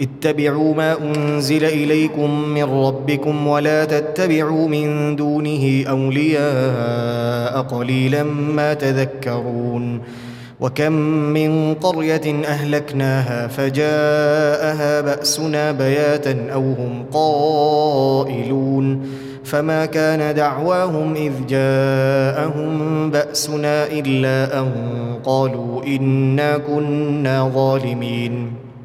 اتبعوا ما أنزل إليكم من ربكم ولا تتبعوا من دونه أولياء قليلا ما تذكرون وكم من قرية أهلكناها فجاءها بأسنا بياتا أو هم قائلون فما كان دعواهم إذ جاءهم بأسنا إلا أن قالوا إنا كنا ظالمين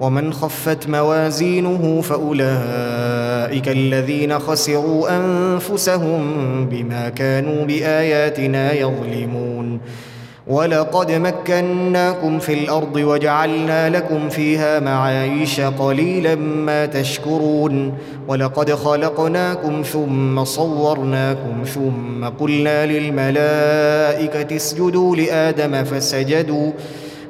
ومن خفت موازينه فأولئك الذين خسروا أنفسهم بما كانوا بآياتنا يظلمون. ولقد مكناكم في الأرض وجعلنا لكم فيها معايش قليلا ما تشكرون. ولقد خلقناكم ثم صورناكم ثم قلنا للملائكة اسجدوا لآدم فسجدوا.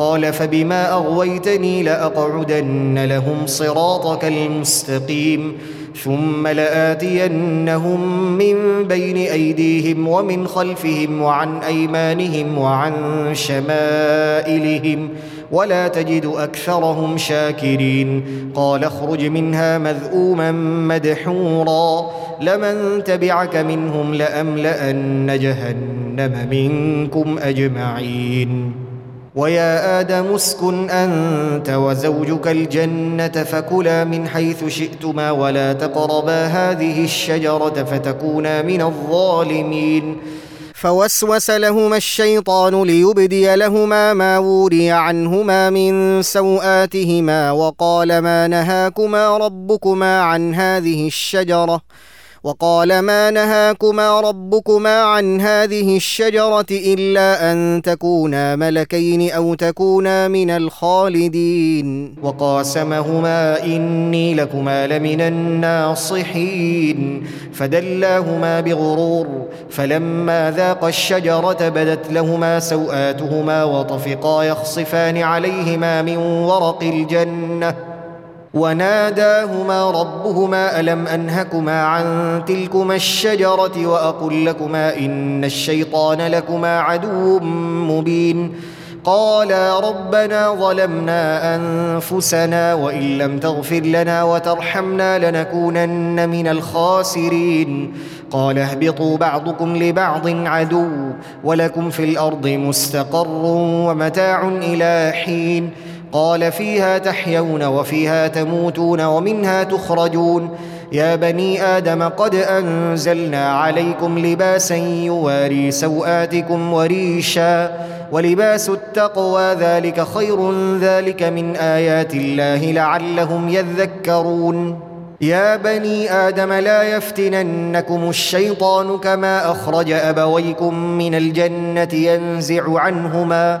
قال فبما أغويتني لأقعدن لهم صراطك المستقيم ثم لآتينهم من بين أيديهم ومن خلفهم وعن أيمانهم وعن شمائلهم ولا تجد أكثرهم شاكرين قال اخرج منها مذءوما مدحورا لمن تبعك منهم لأملأن جهنم منكم أجمعين ويا آدم اسكن أنت وزوجك الجنة فكلا من حيث شئتما ولا تقربا هذه الشجرة فتكونا من الظالمين. فوسوس لهما الشيطان ليبدي لهما ما وري عنهما من سوآتهما وقال ما نهاكما ربكما عن هذه الشجرة. وقال ما نهاكما ربكما عن هذه الشجرة إلا أن تكونا ملكين أو تكونا من الخالدين. وقاسمهما إني لكما لمن الناصحين. فدلاهما بغرور فلما ذاقا الشجرة بدت لهما سوآتهما وطفقا يخصفان عليهما من ورق الجنة. وناداهما ربهما ألم أنهكما عن تلكما الشجرة وأقل لكما إن الشيطان لكما عدو مبين. قالا ربنا ظلمنا أنفسنا وإن لم تغفر لنا وترحمنا لنكونن من الخاسرين. قال اهبطوا بعضكم لبعض عدو ولكم في الأرض مستقر ومتاع إلى حين. قال فيها تحيون وفيها تموتون ومنها تخرجون. يا بني آدم قد أنزلنا عليكم لباسا يواري سوآتكم وريشا ولباس التقوى ذلك خير ذلك من آيات الله لعلهم يذكرون. يا بني آدم لا يفتننكم الشيطان كما أخرج أبويكم من الجنة ينزع عنهما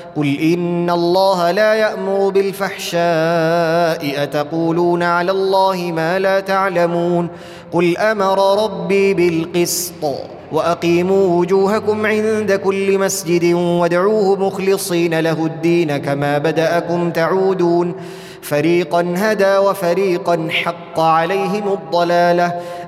قل ان الله لا يامر بالفحشاء اتقولون على الله ما لا تعلمون قل أمر ربي بالقسط واقيموا وجوهكم عند كل مسجد وادعوه مخلصين له الدين كما بداكم تعودون فريقا هدى وفريقا حق عليهم الضلاله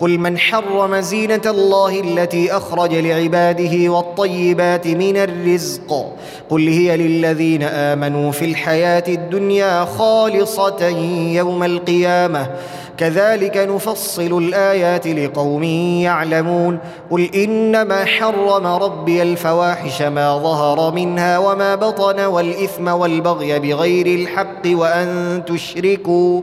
قل من حرم زينة الله التي أخرج لعباده والطيبات من الرزق. قل هي للذين آمنوا في الحياة الدنيا خالصة يوم القيامة. كذلك نفصل الآيات لقوم يعلمون. قل إنما حرم ربي الفواحش ما ظهر منها وما بطن والإثم والبغي بغير الحق وأن تشركوا.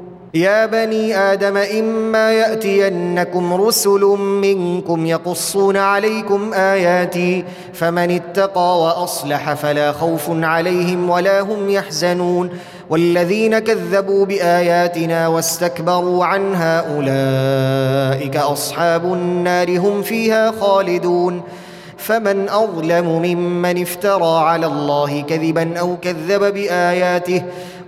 يا بني آدم إما يأتينكم رسل منكم يقصون عليكم آياتي فمن اتقى وأصلح فلا خوف عليهم ولا هم يحزنون. والذين كذبوا بآياتنا واستكبروا عنها أولئك أصحاب النار هم فيها خالدون. فمن أظلم ممن افترى على الله كذبا أو كذب بآياته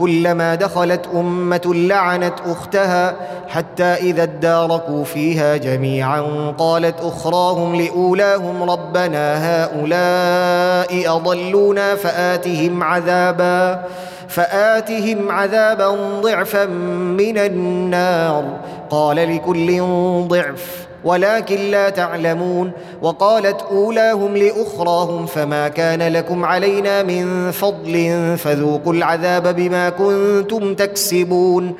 كلما دخلت أمة لعنت أختها حتى إذا اداركوا فيها جميعا قالت أخراهم لأولاهم ربنا هؤلاء أضلونا فآتهم عذابا فآتهم عذابا ضعفا من النار قال لكل ضعف ولكن لا تعلمون وقالت أولاهم لأخراهم فما كان لكم علينا من فضل فذوقوا العذاب بما كنتم تكسبون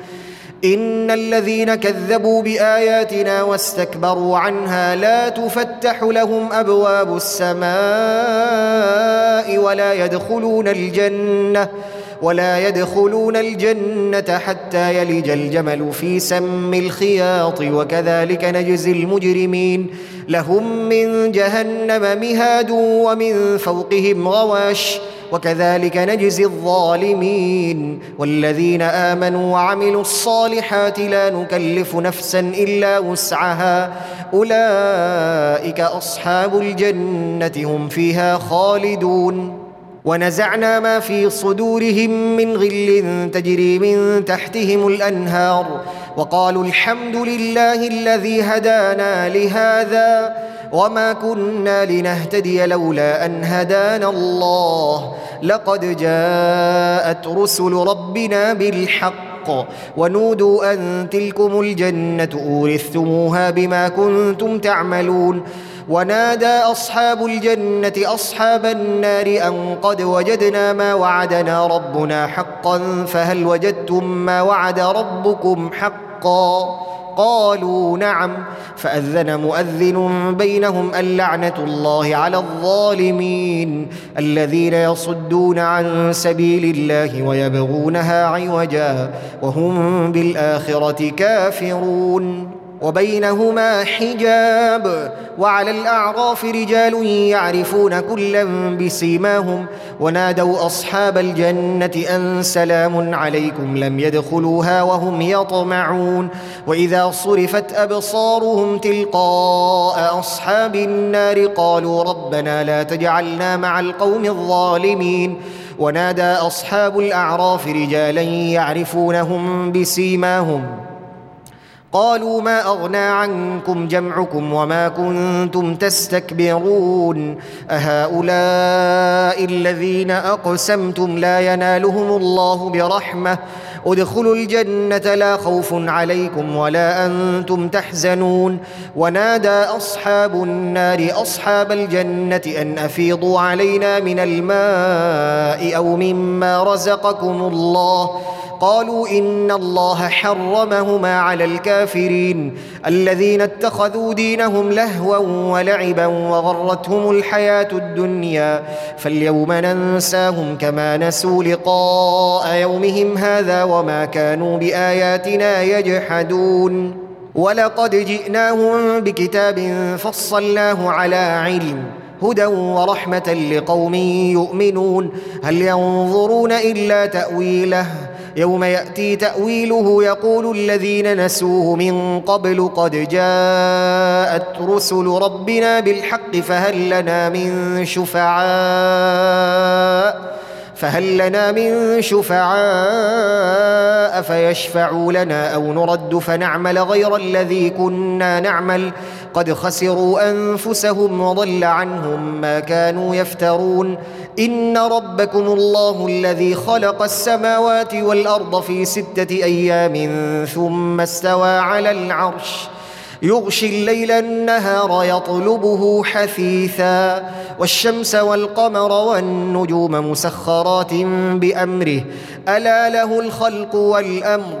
إن الذين كذبوا بآياتنا واستكبروا عنها لا تفتح لهم أبواب السماء ولا يدخلون الجنة ولا يدخلون الجنة حتى يلج الجمل في سم الخياط وكذلك نجزي المجرمين. لهم من جهنم مهاد ومن فوقهم غواش وكذلك نجزي الظالمين. والذين آمنوا وعملوا الصالحات لا نكلف نفسا إلا وسعها. أولئك أصحاب الجنة هم فيها خالدون. ونزعنا ما في صدورهم من غل تجري من تحتهم الأنهار وقالوا الحمد لله الذي هدانا لهذا وما كنا لنهتدي لولا أن هدانا الله. لقد جاءت رسل ربنا بالحق ونودوا أن تلكم الجنة أورثتموها بما كنتم تعملون. ونادى أصحاب الجنة أصحاب النار أن قد وجدنا ما وعدنا ربنا حقا فهل وجدتم ما وعد ربكم حقا؟ قالوا نعم فأذن مؤذن بينهم اللعنة الله على الظالمين الذين يصدون عن سبيل الله ويبغونها عوجا وهم بالآخرة كافرون. وبينهما حجاب وعلى الأعراف رجال يعرفون كلا بسيماهم ونادوا أصحاب الجنة أن سلام عليكم لم يدخلوها وهم يطمعون وإذا صرفت أبصارهم تلقاء أصحاب النار قالوا ربنا لا تجعلنا مع القوم الظالمين ونادى أصحاب الأعراف رجالا يعرفونهم بسيماهم قالوا ما أغنى عنكم جمعكم وما كنتم تستكبرون أهؤلاء الذين أقسمتم لا ينالهم الله برحمة ادخلوا الجنة لا خوف عليكم ولا أنتم تحزنون ونادى أصحاب النار أصحاب الجنة أن أفيضوا علينا من الماء أو مما رزقكم الله قالوا إن الله حرمهما على الكافرين الذين اتخذوا دينهم لهوا ولعبا وغرتهم الحياة الدنيا فاليوم ننساهم كما نسوا لقاء يومهم هذا وما كانوا بآياتنا يجحدون ولقد جئناهم بكتاب فصلناه على علم هدى ورحمة لقوم يؤمنون هل ينظرون إلا تأويله يوم يأتي تأويله يقول الذين نسوه من قبل قد جاءت رسل ربنا بالحق فهل لنا من شفعاء فهل لنا من شفعاء فيشفعوا لنا أو نرد فنعمل غير الذي كنا نعمل؟ قد خسروا أنفسهم وضل عنهم ما كانوا يفترون. إن ربكم الله الذي خلق السماوات والأرض في ستة أيام ثم استوى على العرش. يغشي الليل النهار يطلبه حثيثا والشمس والقمر والنجوم مسخرات بأمره. ألا له الخلق والأمر.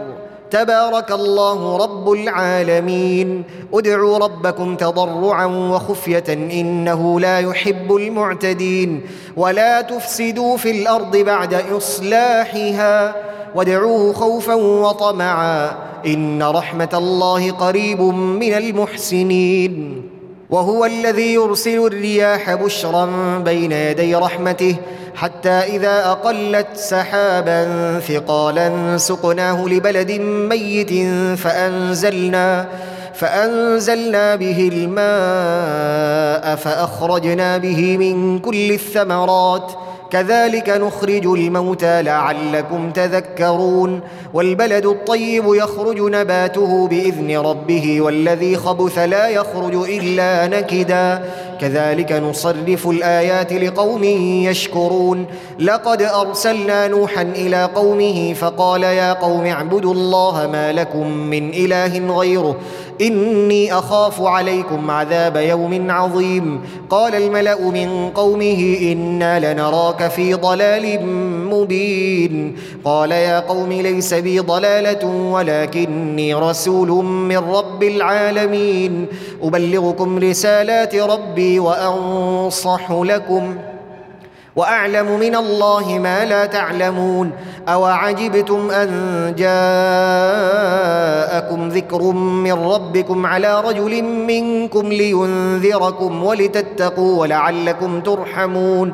تبارك الله رب العالمين. ادعوا ربكم تضرعا وخفية إنه لا يحب المعتدين. ولا تفسدوا في الأرض بعد إصلاحها. وادعوه خوفا وطمعا. إن رحمة الله قريب من المحسنين. وهو الذي يرسل الرياح بشرا بين يدي رحمته حتى إذا أقلت سحابا ثقالا سقناه لبلد ميت فأنزلنا فأنزلنا به الماء فأخرجنا به من كل الثمرات كذلك نخرج الموتى لعلكم تذكرون والبلد الطيب يخرج نباته بإذن ربه والذي خبث لا يخرج إلا نكدا كذلك نصرف الآيات لقوم يشكرون. لقد أرسلنا نوحا إلى قومه فقال يا قوم اعبدوا الله ما لكم من إله غيره. إني أخاف عليكم عذاب يوم عظيم. قال الملأ من قومه إنا لنراك في ضلال مبين. قال يا قوم ليس بي ضلالة ولكني رسول من رب العالمين. أبلغكم رسالات ربي وأنصح لكم وأعلم من الله ما لا تعلمون أوعجبتم أن جاءكم ذكر من ربكم على رجل منكم لينذركم ولتتقوا ولعلكم ترحمون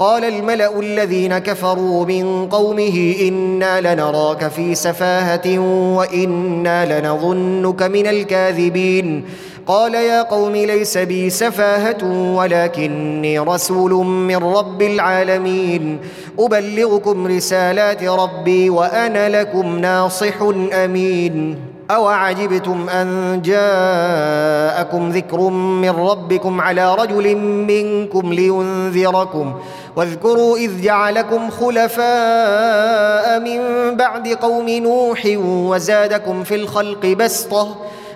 قال الملأ الذين كفروا من قومه إنا لنراك في سفاهة وإنا لنظنك من الكاذبين. قال يا قوم ليس بي سفاهة ولكني رسول من رب العالمين. أبلغكم رسالات ربي وأنا لكم ناصح أمين. أوعجبتم أن جاءكم ذكر من ربكم على رجل منكم لينذركم؟ واذكروا إذ جعلكم خلفاء من بعد قوم نوح وزادكم في الخلق بسطة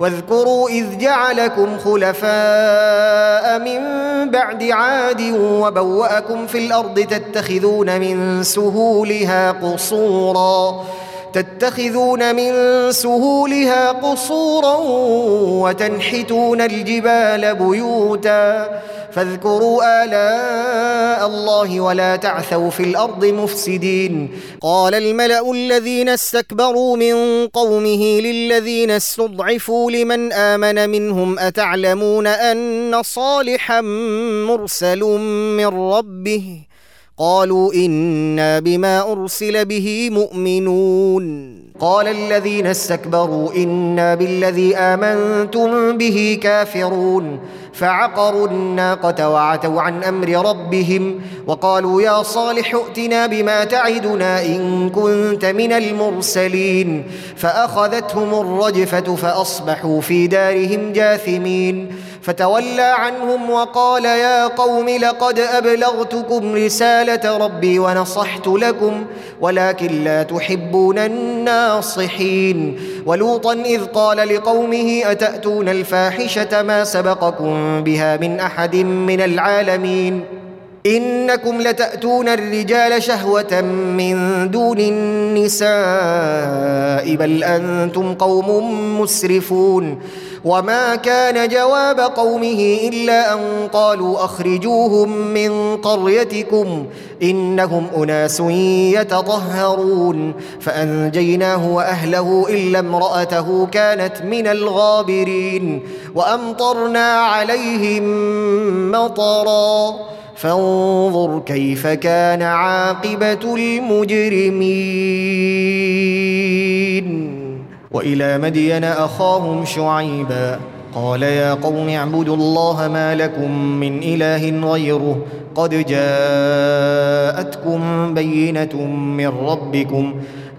واذكروا إذ جعلكم خلفاء من بعد عاد وبوأكم في الأرض تتخذون من سهولها قصورا تتخذون من سهولها قصورا وتنحتون الجبال بيوتا فاذكروا آلاء الله ولا تعثوا في الأرض مفسدين. قال الملأ الذين استكبروا من قومه للذين استضعفوا لمن آمن منهم أتعلمون أن صالحا مرسل من ربه؟ قالوا إنا بما أرسل به مؤمنون. قال الذين استكبروا إنا بالذي آمنتم به كافرون. فعقروا الناقة وعتوا عن أمر ربهم وقالوا يا صالح ائتنا بما تعدنا إن كنت من المرسلين. فأخذتهم الرجفة فأصبحوا في دارهم جاثمين. فتولى عنهم وقال يا قوم لقد أبلغتكم رسالة ربي ونصحت لكم ولكن لا تحبون الناصحين. ولوطا إذ قال لقومه أتأتون الفاحشة ما سبقكم بها من أحد من العالمين؟ إنكم لتأتون الرجال شهوة من دون النساء بل أنتم قوم مسرفون. وما كان جواب قومه إلا أن قالوا أخرجوهم من قريتكم إنهم أناس يتطهرون. فأنجيناه وأهله إلا امرأته كانت من الغابرين وأمطرنا عليهم مطرا. فانظر كيف كان عاقبة المجرمين. وإلى مدين أخاهم شعيبا. قال يا قوم اعبدوا الله ما لكم من إله غيره. قد جاءتكم بينة من ربكم.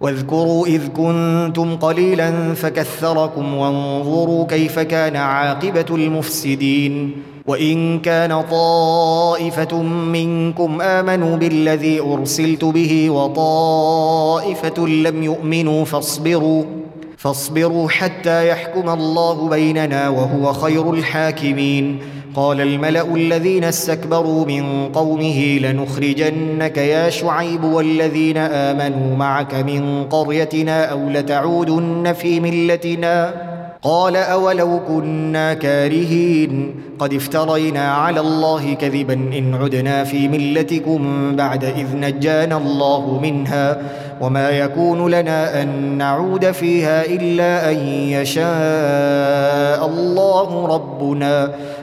واذكروا إذ كنتم قليلا فكثركم وانظروا كيف كان عاقبة المفسدين. وإن كان طائفة منكم آمنوا بالذي أرسلت به وطائفة لم يؤمنوا فاصبروا فاصبروا حتى يحكم الله بيننا وهو خير الحاكمين. قال الملأ الذين استكبروا من قومه لنخرجنك يا شعيب والذين آمنوا معك من قريتنا أو لتعودن في ملتنا قال أولو كنا كارهين قد افترينا على الله كذبا إن عدنا في ملتكم بعد إذ نجانا الله منها وما يكون لنا أن نعود فيها إلا أن يشاء الله ربنا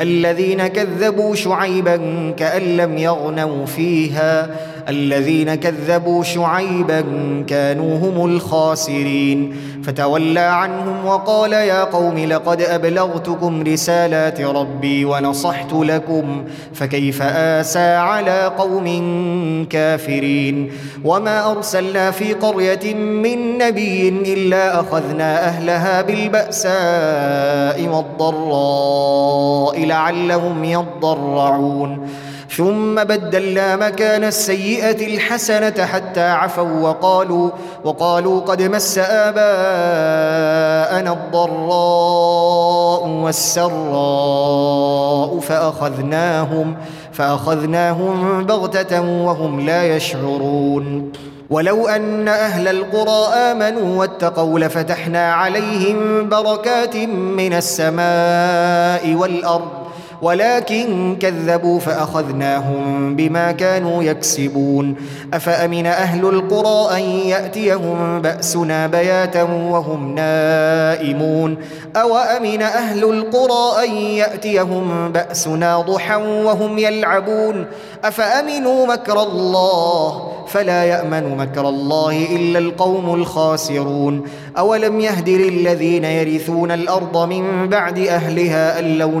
الذين كذبوا شعيبا كأن لم يغنوا فيها. الذين كذبوا شعيبا كانوا هم الخاسرين. فتولى عنهم وقال يا قوم لقد أبلغتكم رسالات ربي ونصحت لكم فكيف آسى على قوم كافرين؟ وما أرسلنا في قرية من نبي إلا أخذنا أهلها بالبأساء والضراء لعلهم يضرعون. ثم بدلنا مكان السيئة الحسنة حتى عفوا وقالوا وقالوا قد مس آباءنا الضراء والسراء فأخذناهم فأخذناهم بغتة وهم لا يشعرون. ولو أن أهل القرى آمنوا واتقوا لفتحنا عليهم بركات من السماء والأرض. ولكن كذبوا فأخذناهم بما كانوا يكسبون. أفأمن أهل القرى أن يأتيهم بأسنا بياتا وهم نائمون؟ أو امن أهل القرى أن يأتيهم بأسنا ضحى وهم يلعبون؟ أفأمنوا مكر الله؟ فلا يأمن مكر الله إلا القوم الخاسرون. أولم يهد للذين يرثون الأرض من بعد أهلها أن لو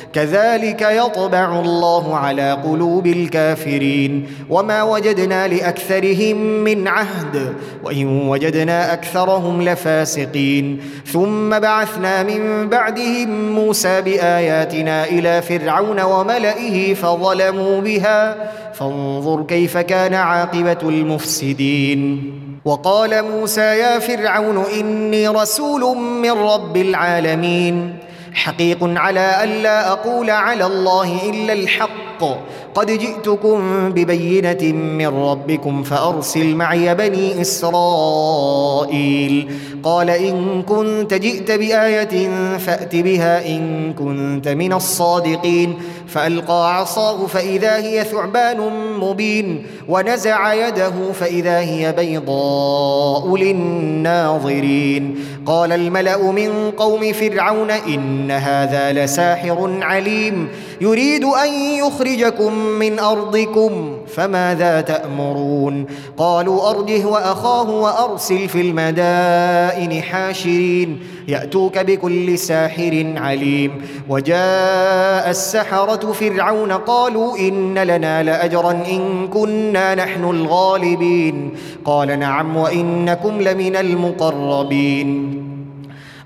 كذلك يطبع الله على قلوب الكافرين. وما وجدنا لأكثرهم من عهد وإن وجدنا أكثرهم لفاسقين. ثم بعثنا من بعدهم موسى بآياتنا إلى فرعون وملئه فظلموا بها. فانظر كيف كان عاقبة المفسدين. وقال موسى يا فرعون إني رسول من رب العالمين. حقيق على الا أقول على الله إلا الحق. قد جئتكم ببينة من ربكم فأرسل معي بني إسرائيل. قال إن كنت جئت بآية فأت بها إن كنت من الصادقين. فألقى عصاه فإذا هي ثعبان مبين ونزع يده فإذا هي بيضاء للناظرين. قال الملأ من قوم فرعون إن هذا لساحر عليم يريد أن يخرجكم من أرضكم فماذا تأمرون؟ قالوا أرجه وأخاه وأرسل في المدائن حاشرين يأتوك بكل ساحر عليم. وجاء السحرة فرعون قالوا إن لنا لأجرا إن كنا نحن الغالبين. قال نعم وإنكم لمن المقربين.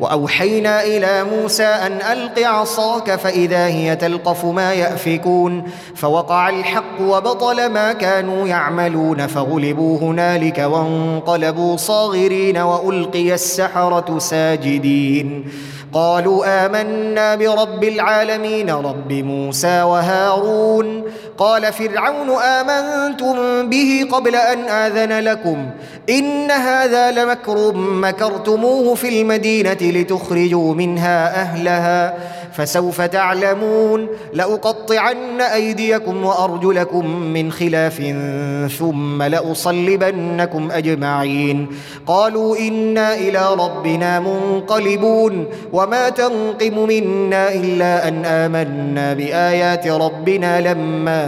وأوحينا إلى موسى أن ألق عصاك فإذا هي تلقف ما يأفكون فوقع الحق وبطل ما كانوا يعملون فغلبوا هنالك وانقلبوا صاغرين وألقي السحرة ساجدين قالوا آمنا برب العالمين رب موسى وهارون قال فرعون آمنتم به قبل أن آذن لكم. إن هذا لمكر مكرتموه في المدينة لتخرجوا منها أهلها. فسوف تعلمون لأقطعن أيديكم وأرجلكم من خلاف ثم لأصلبنكم أجمعين. قالوا إنا إلى ربنا منقلبون. وما تنقم منا إلا أن آمنا بآيات ربنا لما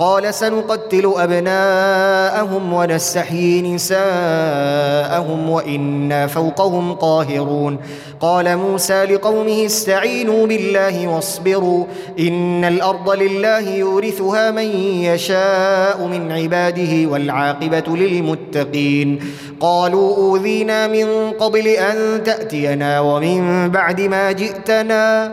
قال سنقتل أبناءهم ونستحيي نساءهم وإنا فوقهم قاهرون. قال موسى لقومه استعينوا بالله واصبروا إن الأرض لله يورثها من يشاء من عباده والعاقبة للمتقين. قالوا أوذينا من قبل أن تأتينا ومن بعد ما جئتنا.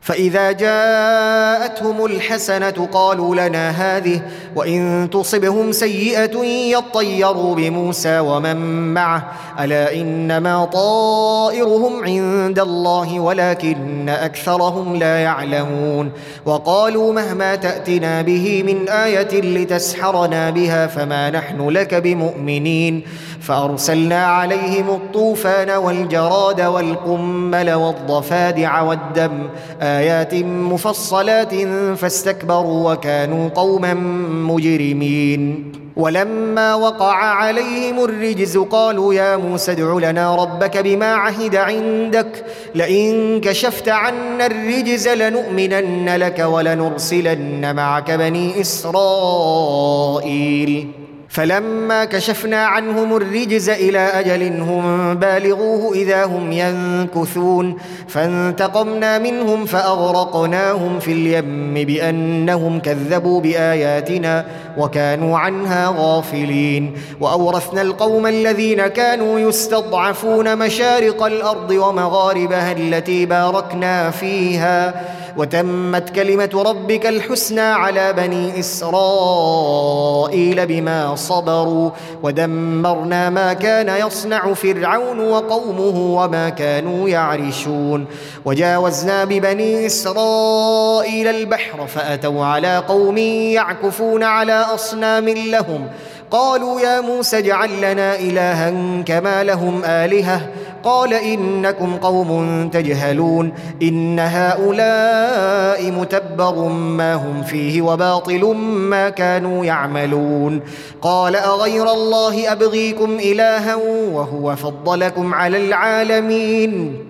فإذا جاءتهم الحسنة قالوا لنا هذه وإن تصبهم سيئة يطيروا بموسى ومن معه. ألا إنما طائرهم عند الله ولكن أكثرهم لا يعلمون. وقالوا مهما تأتنا به من آية لتسحرنا بها فما نحن لك بمؤمنين. فأرسلنا عليهم الطوفان والجراد والقمل والضفادع والدم آيات مفصلات فاستكبروا وكانوا قوما مجرمين. ولما وقع عليهم الرجز قالوا يا موسى ادع لنا ربك بما عهد عندك. لئن كشفت عنا الرجز لنؤمنن لك ولنرسلن معك بني إسرائيل. فلما كشفنا عنهم الرجز إلى أجل هم بالغوه إذا هم ينكثون فانتقمنا منهم فأغرقناهم في اليم بأنهم كذبوا بآياتنا وكانوا عنها غافلين. وأورثنا القوم الذين كانوا يستضعفون مشارق الأرض ومغاربها التي باركنا فيها. وتمت كلمة ربك الحسنى على بني إسرائيل بما صبروا ودمرنا ما كان يصنع فرعون وقومه وما كانوا يعرشون. وجاوزنا ببني إسرائيل البحر فأتوا على قوم يعكفون على أصنام لهم قالوا يا موسى اجعل لنا إلها كما لهم آلهة. قال إنكم قوم تجهلون. إن هؤلاء متبر ما هم فيه وباطل ما كانوا يعملون. قال أغير الله أبغيكم إلها وهو فضلكم على العالمين.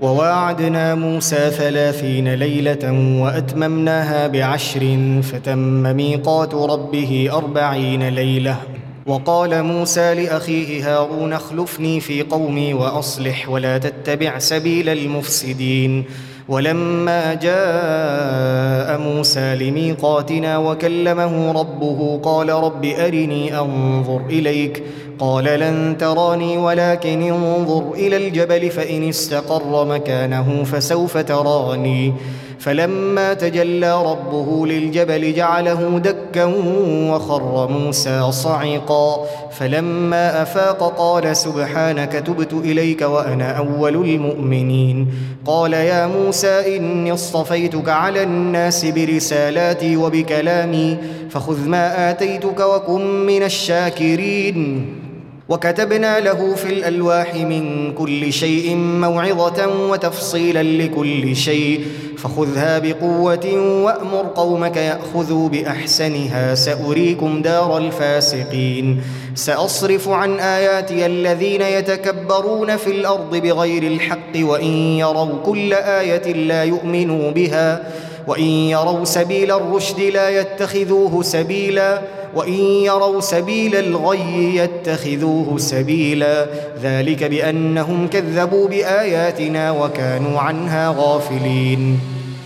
وواعدنا موسى ثلاثين ليلة وأتممناها بعشر فتم ميقات ربه أربعين ليلة. وقال موسى لأخيه هارون اخلفني في قومي وأصلح ولا تتبع سبيل المفسدين. ولما جاء موسى لميقاتنا وكلمه ربه قال رب أرني أنظر إليك. قال لن تراني ولكن انظر إلى الجبل فإن استقر مكانه فسوف تراني. فلما تجلى ربه للجبل جعله دكا وخر موسى صعقا. فلما أفاق قال سبحانك تبت إليك وأنا أول المؤمنين. قال يا موسى إني اصطفيتك على الناس برسالاتي وبكلامي. فخذ ما آتيتك وكن من الشاكرين. وكتبنا له في الألواح من كل شيء موعظة وتفصيلا لكل شيء. فخذها بقوة وأمر قومك يأخذوا بأحسنها. سأريكم دار الفاسقين. سأصرف عن آياتي الذين يتكبرون في الأرض بغير الحق وإن يروا كل آية لا يؤمنوا بها وإن يروا سبيل الرشد لا يتخذوه سبيلا. وإن يروا سبيل الغي يتخذوه سبيلا. ذلك بأنهم كذبوا بآياتنا وكانوا عنها غافلين.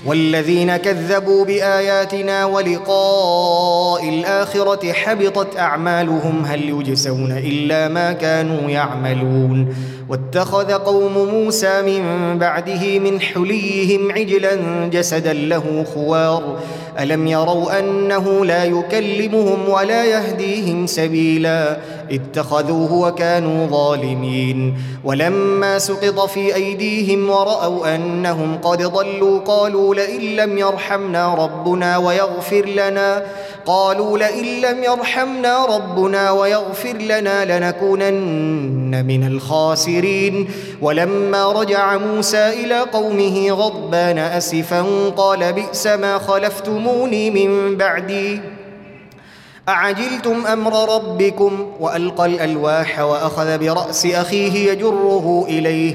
والذين كذبوا بآياتنا ولقاء الآخرة حبطت أعمالهم هل يجزون إلا ما كانوا يعملون. واتخذ قوم موسى من بعده من حليهم عجلا جسدا له خوار. ألم يروا أنه لا يكلمهم ولا يهديهم سبيلا؟ اتخذوه وكانوا ظالمين. ولما سقط في أيديهم ورأوا أنهم قد ضلوا قالوا لئن لم يرحمنا ربنا ويغفر لنا قالوا لئن لم يرحمنا ربنا ويغفر لنا لنكونن من الخاسرين. ولما رجع موسى إلى قومه غضبان أسفا قال بئس ما خلفتموني من بعدي. أعجلتم أمر ربكم؟ وألقى الألواح وأخذ برأس أخيه يجره إليه.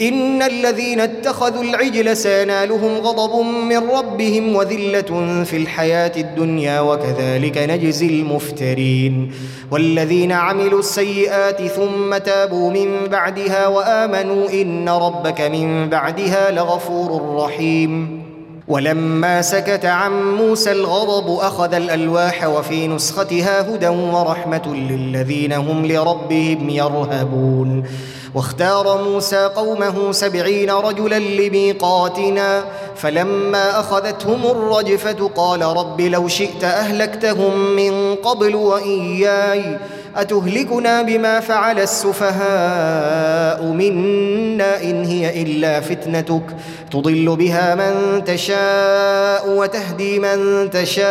إن الذين اتخذوا العجل سينالهم غضب من ربهم وذلة في الحياة الدنيا وكذلك نجزي المفترين والذين عملوا السيئات ثم تابوا من بعدها وآمنوا إن ربك من بعدها لغفور رحيم ولما سكت عن موسى الغضب أخذ الألواح وفي نسختها هدى ورحمة للذين هم لربهم يرهبون واختار موسى قومه سبعين رجلا لميقاتنا فلما أخذتهم الرجفة قال رب لو شئت أهلكتهم من قبل وإياي أتهلكنا بما فعل السفهاء منا إن هي إلا فتنتك. تضل بها من تشاء وتهدي من تشاء.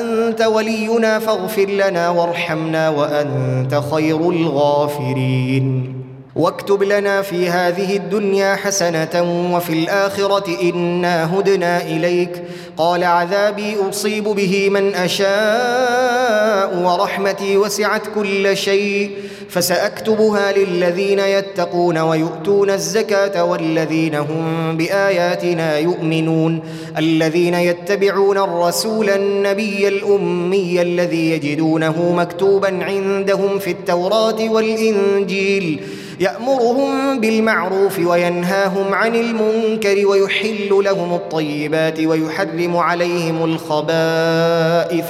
أنت ولينا فاغفر لنا وارحمنا وأنت خير الغافرين. واكتب لنا في هذه الدنيا حسنة وفي الآخرة إنا هدنا إليك. قال عذابي أصيب به من أشاء ورحمتي وسعت كل شيء. فسأكتبها للذين يتقون ويؤتون الزكاة والذين هم بآياتنا يؤمنون. الذين يتبعون الرسول النبي الأمي الذي يجدونه مكتوبا عندهم في التوراة والإنجيل. يأمرهم بالمعروف وينهاهم عن المنكر ويحل لهم الطيبات ويحرم عليهم الخبائث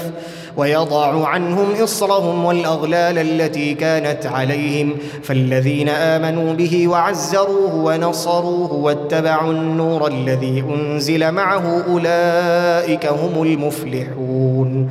ويضع عنهم إصرهم والأغلال التي كانت عليهم فالذين آمنوا به وعزروه ونصروه واتبعوا النور الذي أنزل معه أولئك هم المفلحون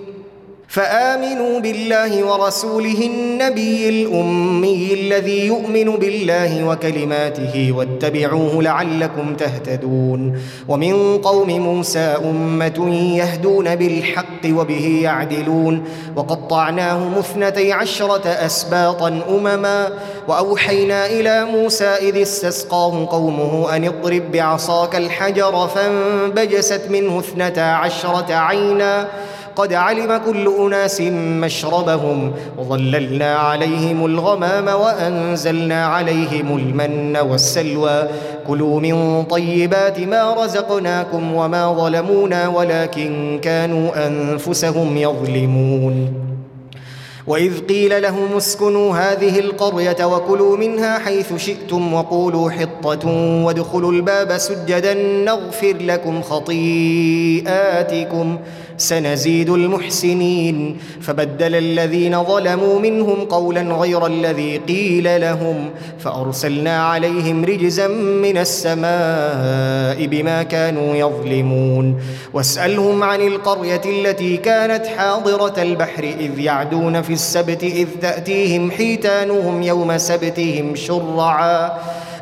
فآمنوا بالله ورسوله النبي الأمي الذي يؤمن بالله وكلماته واتبعوه لعلكم تهتدون. ومن قوم موسى أمة يهدون بالحق وبه يعدلون. وقطعناهم اثنتي عشرة أسباطا أمما. وأوحينا إلى موسى إذ استسقاه قومه أن اضرب بعصاك الحجر فانبجست منه اثنتا عشرة عينا. قد علم كل أناس مشربهم وظللنا عليهم الغمام وأنزلنا عليهم المن والسلوى. كلوا من طيبات ما رزقناكم وما ظلمونا ولكن كانوا أنفسهم يظلمون. وإذ قيل لهم اسكنوا هذه القرية وكلوا منها حيث شئتم وقولوا حطة وادخلوا الباب سجدا نغفر لكم خطيئاتكم. سنزيد المحسنين فبدل الذين ظلموا منهم قولا غير الذي قيل لهم فأرسلنا عليهم رجزا من السماء بما كانوا يظلمون واسألهم عن القرية التي كانت حاضرة البحر إذ يعدون في السبت إذ تأتيهم حيتانهم يوم سبتهم شرعا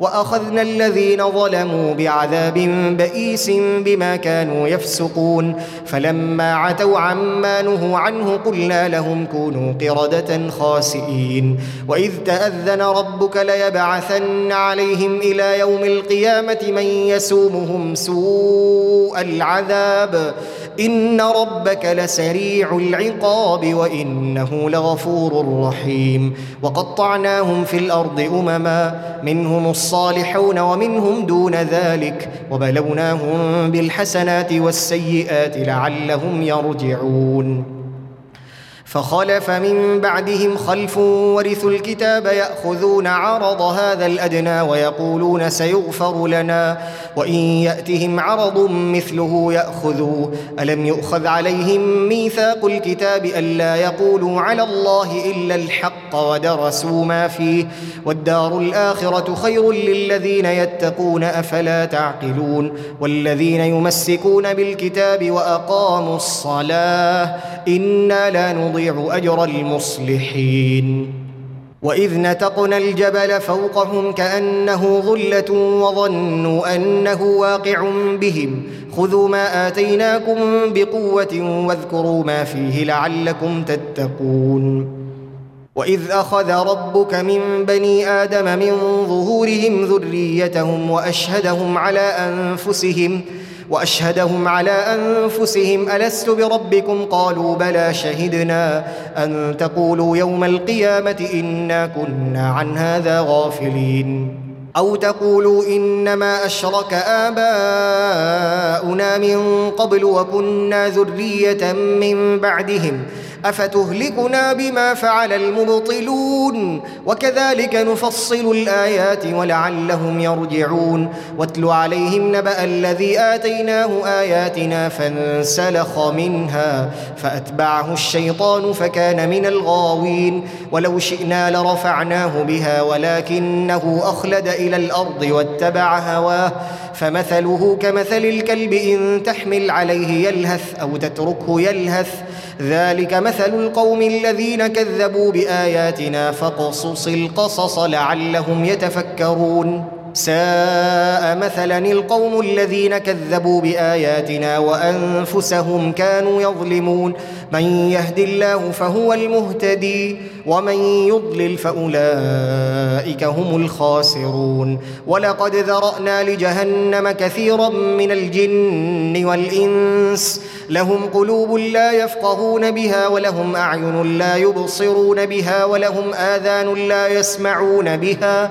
وأخذنا الذين ظلموا بعذاب بئيس بما كانوا يفسقون. فلما عتوا عما نهوا عنه قلنا لهم كونوا قردة خاسئين. وإذ تأذن ربك ليبعثن عليهم إلى يوم القيامة من يسومهم سوء العذاب. ان ربك لسريع العقاب وانه لغفور رحيم وقطعناهم في الأرض امما منهم الصالحون ومنهم دون ذلك وبلوناهم بالحسنات والسيئات لعلهم يرجعون فخلف من بعدهم خلف ورثوا الكتاب يأخذون عرض هذا الأدنى ويقولون سيغفر لنا وإن يأتهم عرض مثله يأخذوا. ألم يؤخذ عليهم ميثاق الكتاب ألا يقولوا على الله إلا الحق ودرسوا ما فيه؟ والدار الآخرة خير للذين يتقون أفلا تعقلون؟ والذين يمسكون بالكتاب وأقاموا الصلاة إنا لا نضيع نضيع أجر المصلحين. وإذ نتقنا الجبل فوقهم كأنه ظلة وظنوا أنه واقع بهم. خذوا ما آتيناكم بقوة واذكروا ما فيه لعلكم تتقون. وإذ أخذ ربك من بني آدم من ظهورهم ذريتهم وأشهدهم على أنفسهم وأشهدهم على أنفسهم ألست بربكم؟ قالوا بلى شهدنا أن تقولوا يوم القيامة إنا كنا عن هذا غافلين. أو تقولوا إنما أشرك آباؤنا من قبل وكنا ذرية من بعدهم. أفتهلكنا بما فعل المبطلون؟ وكذلك نفصل الآيات ولعلهم يرجعون. واتل عليهم نبأ الذي آتيناه آياتنا فانسلخ منها فأتبعه الشيطان فكان من الغاوين. ولو شئنا لرفعناه بها ولكنه أخلد إلى الأرض واتبع هواه. فمثله كمثل الكلب إن تحمل عليه يلهث أو تتركه يلهث. ذلك مثل القوم الذين كذبوا بآياتنا فاقصص القصص لعلهم يتفكرون. ساء مثلا القوم الذين كذبوا بآياتنا وأنفسهم كانوا يظلمون. من يهد الله فهو المهتدي ومن يضلل فأولئك هم الخاسرون. ولقد ذرأنا لجهنم كثيرا من الجن والإنس لهم قلوب لا يفقهون بها ولهم أعين لا يبصرون بها ولهم آذان لا يسمعون بها.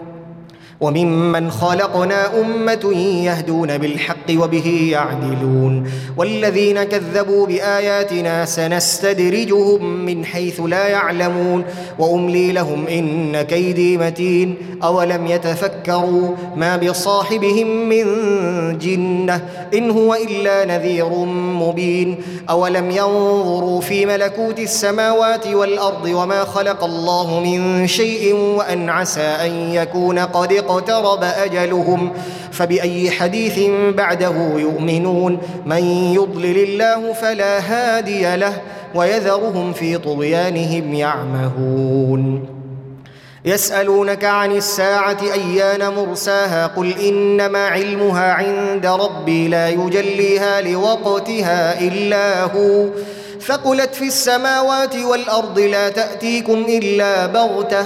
وممن خلقنا أمة يهدون بالحق وبه يعدلون. والذين كذبوا بآياتنا سنستدرجهم من حيث لا يعلمون. وأملي لهم إن كيدي متين. أولم يتفكروا ما بصاحبهم من جنة إن هو إلا نذير مبين. أولم ينظروا في ملكوت السماوات والأرض وما خلق الله من شيء وأن عسى أن يكون قد اقترب أجلهم فبأي حديث بعده يؤمنون؟ من يضلل الله فلا هادي له ويذرهم في طغيانهم يعمهون. يسألونك عن الساعة أيان مرساها؟ قل إنما علمها عند ربي لا يجليها لوقتها إلا هو. ثقلت في السماوات والأرض لا تأتيكم إلا بغتة.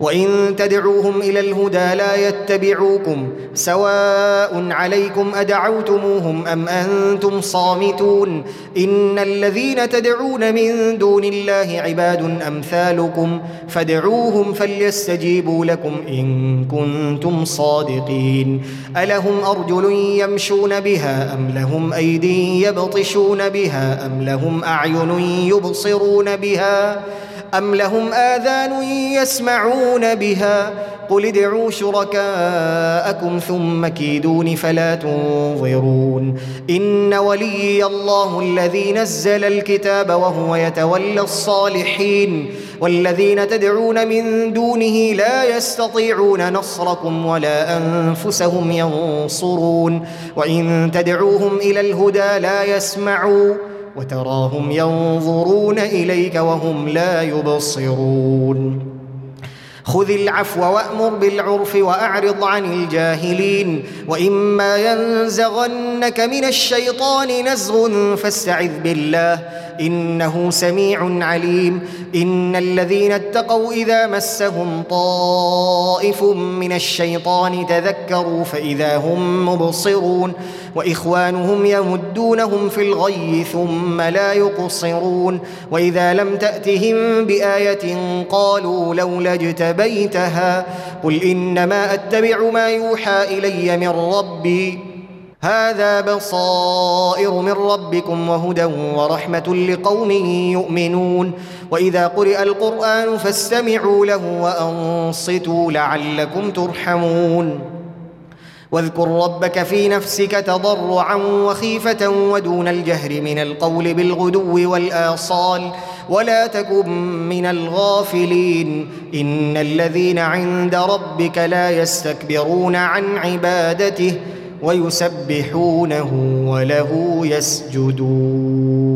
وان تدعوهم إلى الهدى لا يتبعوكم سواء عليكم ادعوتموهم ام أنتم صامتون ان الذين تدعون من دون الله عباد امثالكم فادعوهم فليستجيبوا لكم ان كنتم صادقين الهم ارجل يمشون بها ام لهم ايدي يبطشون بها ام لهم اعين يبصرون بها أم لهم آذان يسمعون بها قل ادعوا شركاءكم ثم كيدون فلا تنظرون إن ولي الله الذي نزل الكتاب وهو يتولى الصالحين والذين تدعون من دونه لا يستطيعون نصركم ولا أنفسهم ينصرون وإن تدعوهم إلى الهدى لا يسمعوا وتراهم ينظرون إليك وهم لا يبصرون. خذ العفو وأمر بالعرف وأعرض عن الجاهلين وإما ينزغنك من الشيطان نزغ فاستعذ بالله. إنه سميع عليم. إن الذين اتقوا إذا مسهم طائف من الشيطان تذكروا فإذا هم مبصرون. وإخوانهم يمدونهم في الغي ثم لا يقصرون. وإذا لم تأتهم بآية قالوا لولا اجتبيتها. قل إنما أتبع ما يوحى إلي من ربي. هذا بصائر من ربكم وهدى ورحمة لقوم يؤمنون. وإذا قرئ القرآن فاستمعوا له وأنصتوا لعلكم ترحمون. واذكر ربك في نفسك تضرعا وخيفة ودون الجهر من القول بالغدو والآصال. ولا تكن من الغافلين. إن الذين عند ربك لا يستكبرون عن عبادته. ويسبحونه وله يسجدون.